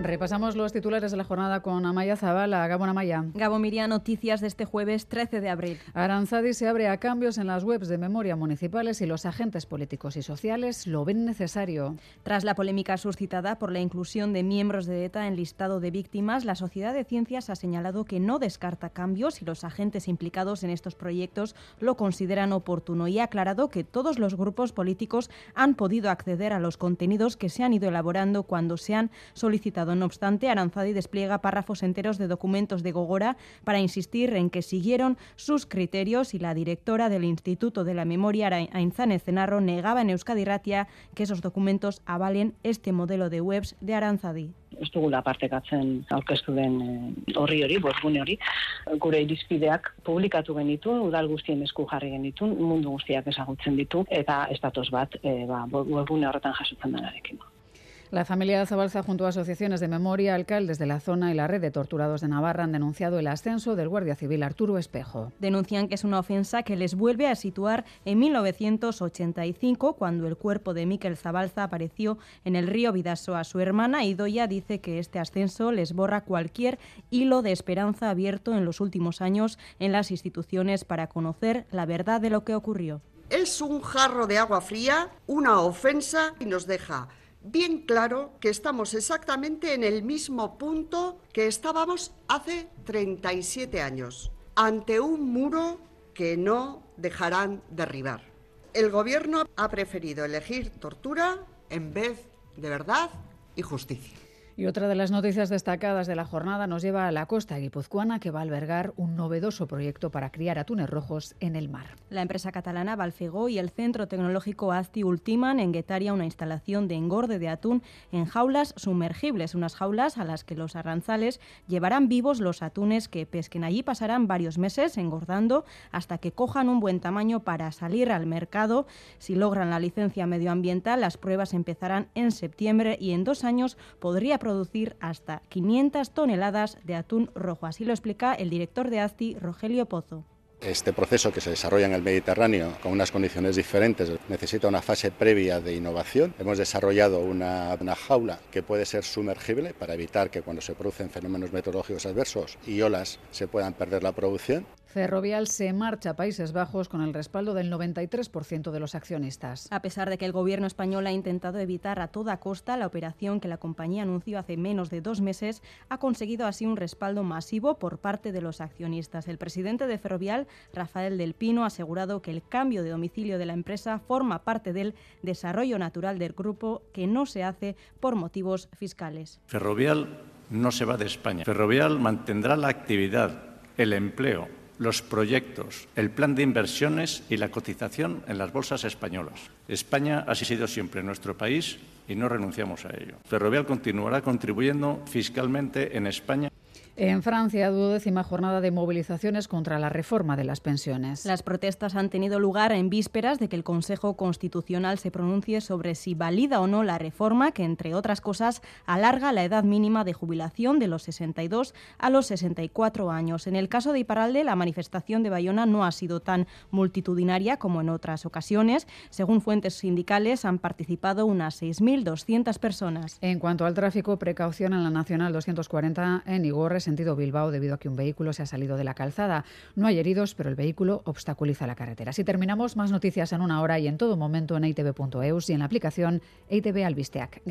Repasamos los titulares de la jornada con Amaya Zabala. Gabón Amaya. Gabo Miria, noticias de este jueves 13 de abril. Aranzadi se abre a cambios en las webs de memoria municipales y los agentes políticos y sociales lo ven necesario. Tras la polémica suscitada por la inclusión de miembros de ETA en listado de víctimas, la Sociedad de Ciencias ha señalado que no descarta cambios y los agentes implicados en estos proyectos lo consideran oportuno y ha aclarado que todos los grupos políticos han podido acceder a los contenidos que se han ido elaborando cuando se han solicitado no obstante, Aranzadi despliega párrafos enteros de documentos de Gogora para insistir en que siguieron sus criterios y la directora del Instituto de la Memoria, Ainzane Cenarro, negaba en Euskadi Ratia que esos documentos avalen este modelo de webs de Aranzadi. ez dugula partekatzen aurkeztu den eh, horri hori, bosgune hori, gure irizpideak publikatu genitun, udal guztien esku jarri genitun, mundu guztiak ezagutzen ditu, eta estatus bat e, ba, webgune horretan jasotzen denarekin. La familia de Zabalza, junto a asociaciones de memoria, alcaldes de la zona y la red de torturados de Navarra han denunciado el ascenso del guardia civil Arturo Espejo. Denuncian que es una ofensa que les vuelve a situar en 1985, cuando el cuerpo de Miquel Zabalza apareció en el río Vidasoa. Su hermana Idoya dice que este ascenso les borra cualquier hilo de esperanza abierto en los últimos años en las instituciones para conocer la verdad de lo que ocurrió. Es un jarro de agua fría, una ofensa y nos deja bien claro que estamos exactamente en el mismo punto que estábamos hace 37 años, ante un muro que no dejarán derribar. El Gobierno ha preferido elegir tortura en vez de verdad y justicia. Y otra de las noticias destacadas de la jornada nos lleva a la costa guipuzcoana, que va a albergar un novedoso proyecto para criar atunes rojos en el mar. La empresa catalana Balfegó y el Centro Tecnológico Azti ultiman en Guetaria una instalación de engorde de atún en jaulas sumergibles, unas jaulas a las que los arranzales llevarán vivos los atunes que pesquen. Allí pasarán varios meses engordando hasta que cojan un buen tamaño para salir al mercado. Si logran la licencia medioambiental, las pruebas empezarán en septiembre y en dos años podría producir hasta 500 toneladas de atún rojo. Así lo explica el director de ASTI, Rogelio Pozo. Este proceso que se desarrolla en el Mediterráneo con unas condiciones diferentes necesita una fase previa de innovación. Hemos desarrollado una, una, jaula que puede ser sumergible para evitar que cuando se producen fenómenos meteorológicos adversos y olas se puedan perder la producción. Ferrovial se marcha a Países Bajos con el respaldo del 93% de los accionistas. A pesar de que el gobierno español ha intentado evitar a toda costa la operación que la compañía anunció hace menos de dos meses, ha conseguido así un respaldo masivo por parte de los accionistas. El presidente de Ferrovial, Rafael del Pino, ha asegurado que el cambio de domicilio de la empresa forma parte del desarrollo natural del grupo que no se hace por motivos fiscales. Ferrovial no se va de España. Ferrovial mantendrá la actividad, el empleo los proyectos, el plan de inversiones y la cotización en las bolsas españolas. España ha sido siempre nuestro país y no renunciamos a ello. Ferrovial continuará contribuyendo fiscalmente en España en Francia, duodécima jornada de movilizaciones contra la reforma de las pensiones. Las protestas han tenido lugar en vísperas de que el Consejo Constitucional se pronuncie sobre si valida o no la reforma que, entre otras cosas, alarga la edad mínima de jubilación de los 62 a los 64 años. En el caso de Iparalde, la manifestación de Bayona no ha sido tan multitudinaria como en otras ocasiones. Según fuentes sindicales, han participado unas 6.200 personas. En cuanto al tráfico, precaución en la Nacional 240 en Igorres sentido Bilbao debido a que un vehículo se ha salido de la calzada. No hay heridos, pero el vehículo obstaculiza la carretera. Si terminamos, más noticias en una hora y en todo momento en itv.eus y en la aplicación ITV Albisteac.